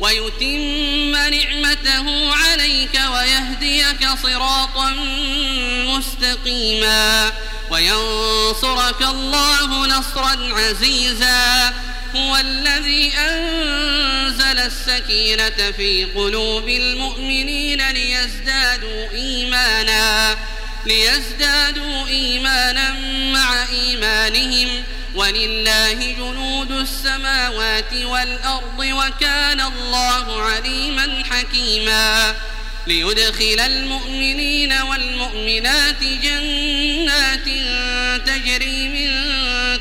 ويتم نعمته عليك ويهديك صراطا مستقيما وينصرك الله نصرا عزيزا هو الذي أنزل السكينة في قلوب المؤمنين ليزدادوا إيمانا ليزدادوا إيمانا مع إيمانهم ولله جنود السماوات والأرض وكان الله عليما حكيما. ليدخل المؤمنين والمؤمنات جنات تجري من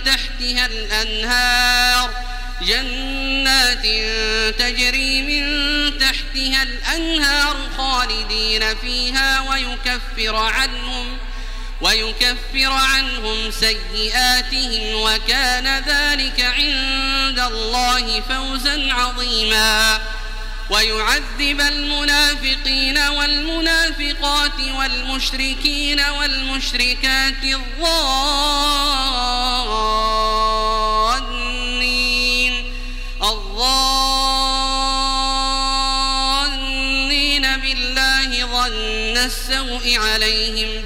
تحتها الأنهار. جنات تجري من تحتها الأنهار خالدين فيها ويكفر عنهم. ويكفر عنهم سيئاتهم وكان ذلك عند الله فوزا عظيما. ويعذب المنافقين والمنافقات والمشركين والمشركات الظانين. الظانين بالله ظن السوء عليهم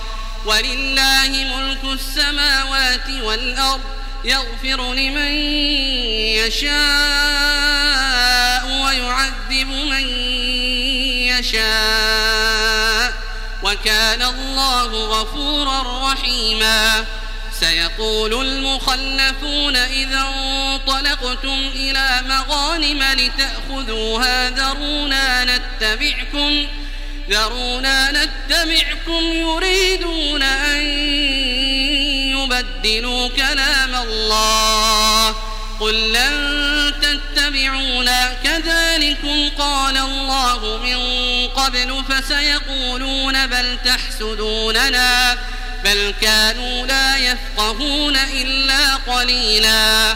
ولله ملك السماوات والأرض يغفر لمن يشاء ويعذب من يشاء وكان الله غفورا رحيما سيقول المخلفون إذا انطلقتم إلى مغانم لتأخذوها ذرونا نتبعكم ذرونا نتبعكم يريدون أن يبدلوا كلام الله قل لن تتبعونا كذلكم قال الله من قبل فسيقولون بل تحسدوننا بل كانوا لا يفقهون إلا قليلا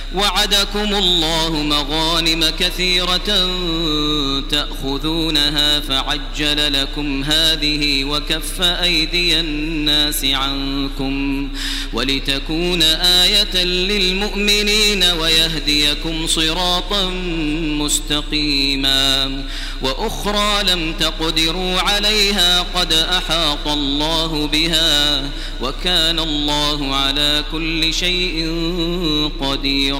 وعدكم الله مغانم كثيرة تأخذونها فعجل لكم هذه وكف أيدي الناس عنكم ولتكون آية للمؤمنين ويهديكم صراطا مستقيما وأخرى لم تقدروا عليها قد أحاط الله بها وكان الله على كل شيء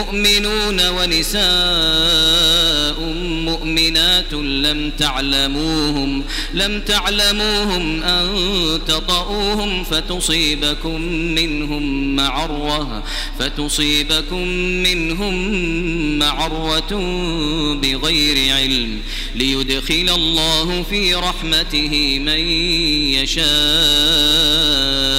مؤمنون ونساء مؤمنات لم تعلموهم لم تعلموهم أن تطؤوهم فتصيبكم منهم معرة فتصيبكم منهم معرة بغير علم. ليدخل الله في رحمته من يشاء.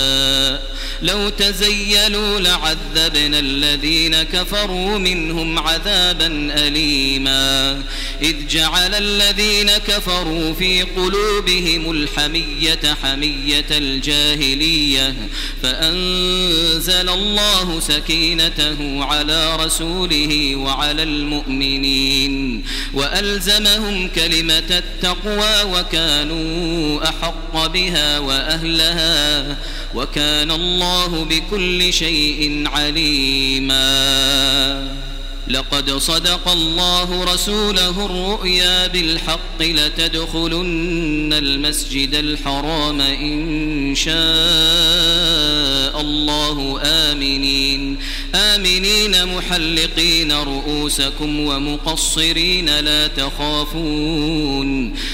لو تزيلوا لعذبنا الذين كفروا منهم عذابا أليما. إذ جعل الذين كفروا في قلوبهم الحمية حمية الجاهلية فأنزل الله سكينته على رسوله وعلى المؤمنين وألزمهم كلمة التقوى وكانوا أحق بها وأهلها. وكان الله بكل شيء عليما. لقد صدق الله رسوله الرؤيا بالحق لتدخلن المسجد الحرام إن شاء الله. آمنين. آمنين محلقين رؤوسكم ومقصرين لا تخافون.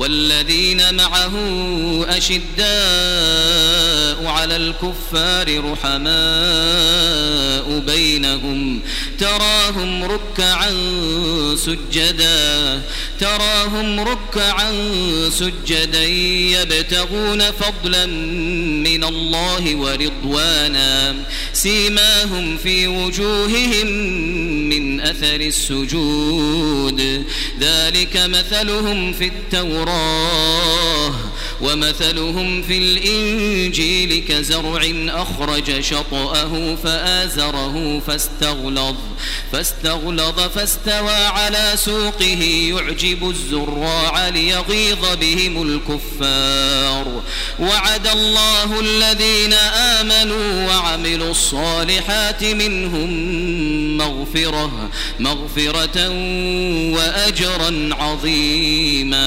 والذين معه أشداء على الكفار رحماء بينهم. تراهم ركعا سجدا تراهم ركعا سجدا يبتغون فضلا من الله ورضوانا. سيماهم في وجوههم من أثر السجود. ذلك مثلهم في التوراة. ومثلهم في الإنجيل كزرع أخرج شطأه فآزره فاستغلظ فاستغلظ فاستوى على سوقه يعجب الزراع ليغيظ بهم الكفار. وعد الله الذين آمنوا وعملوا الصالحات منهم مغفرة مغفرة وأجرا عظيما.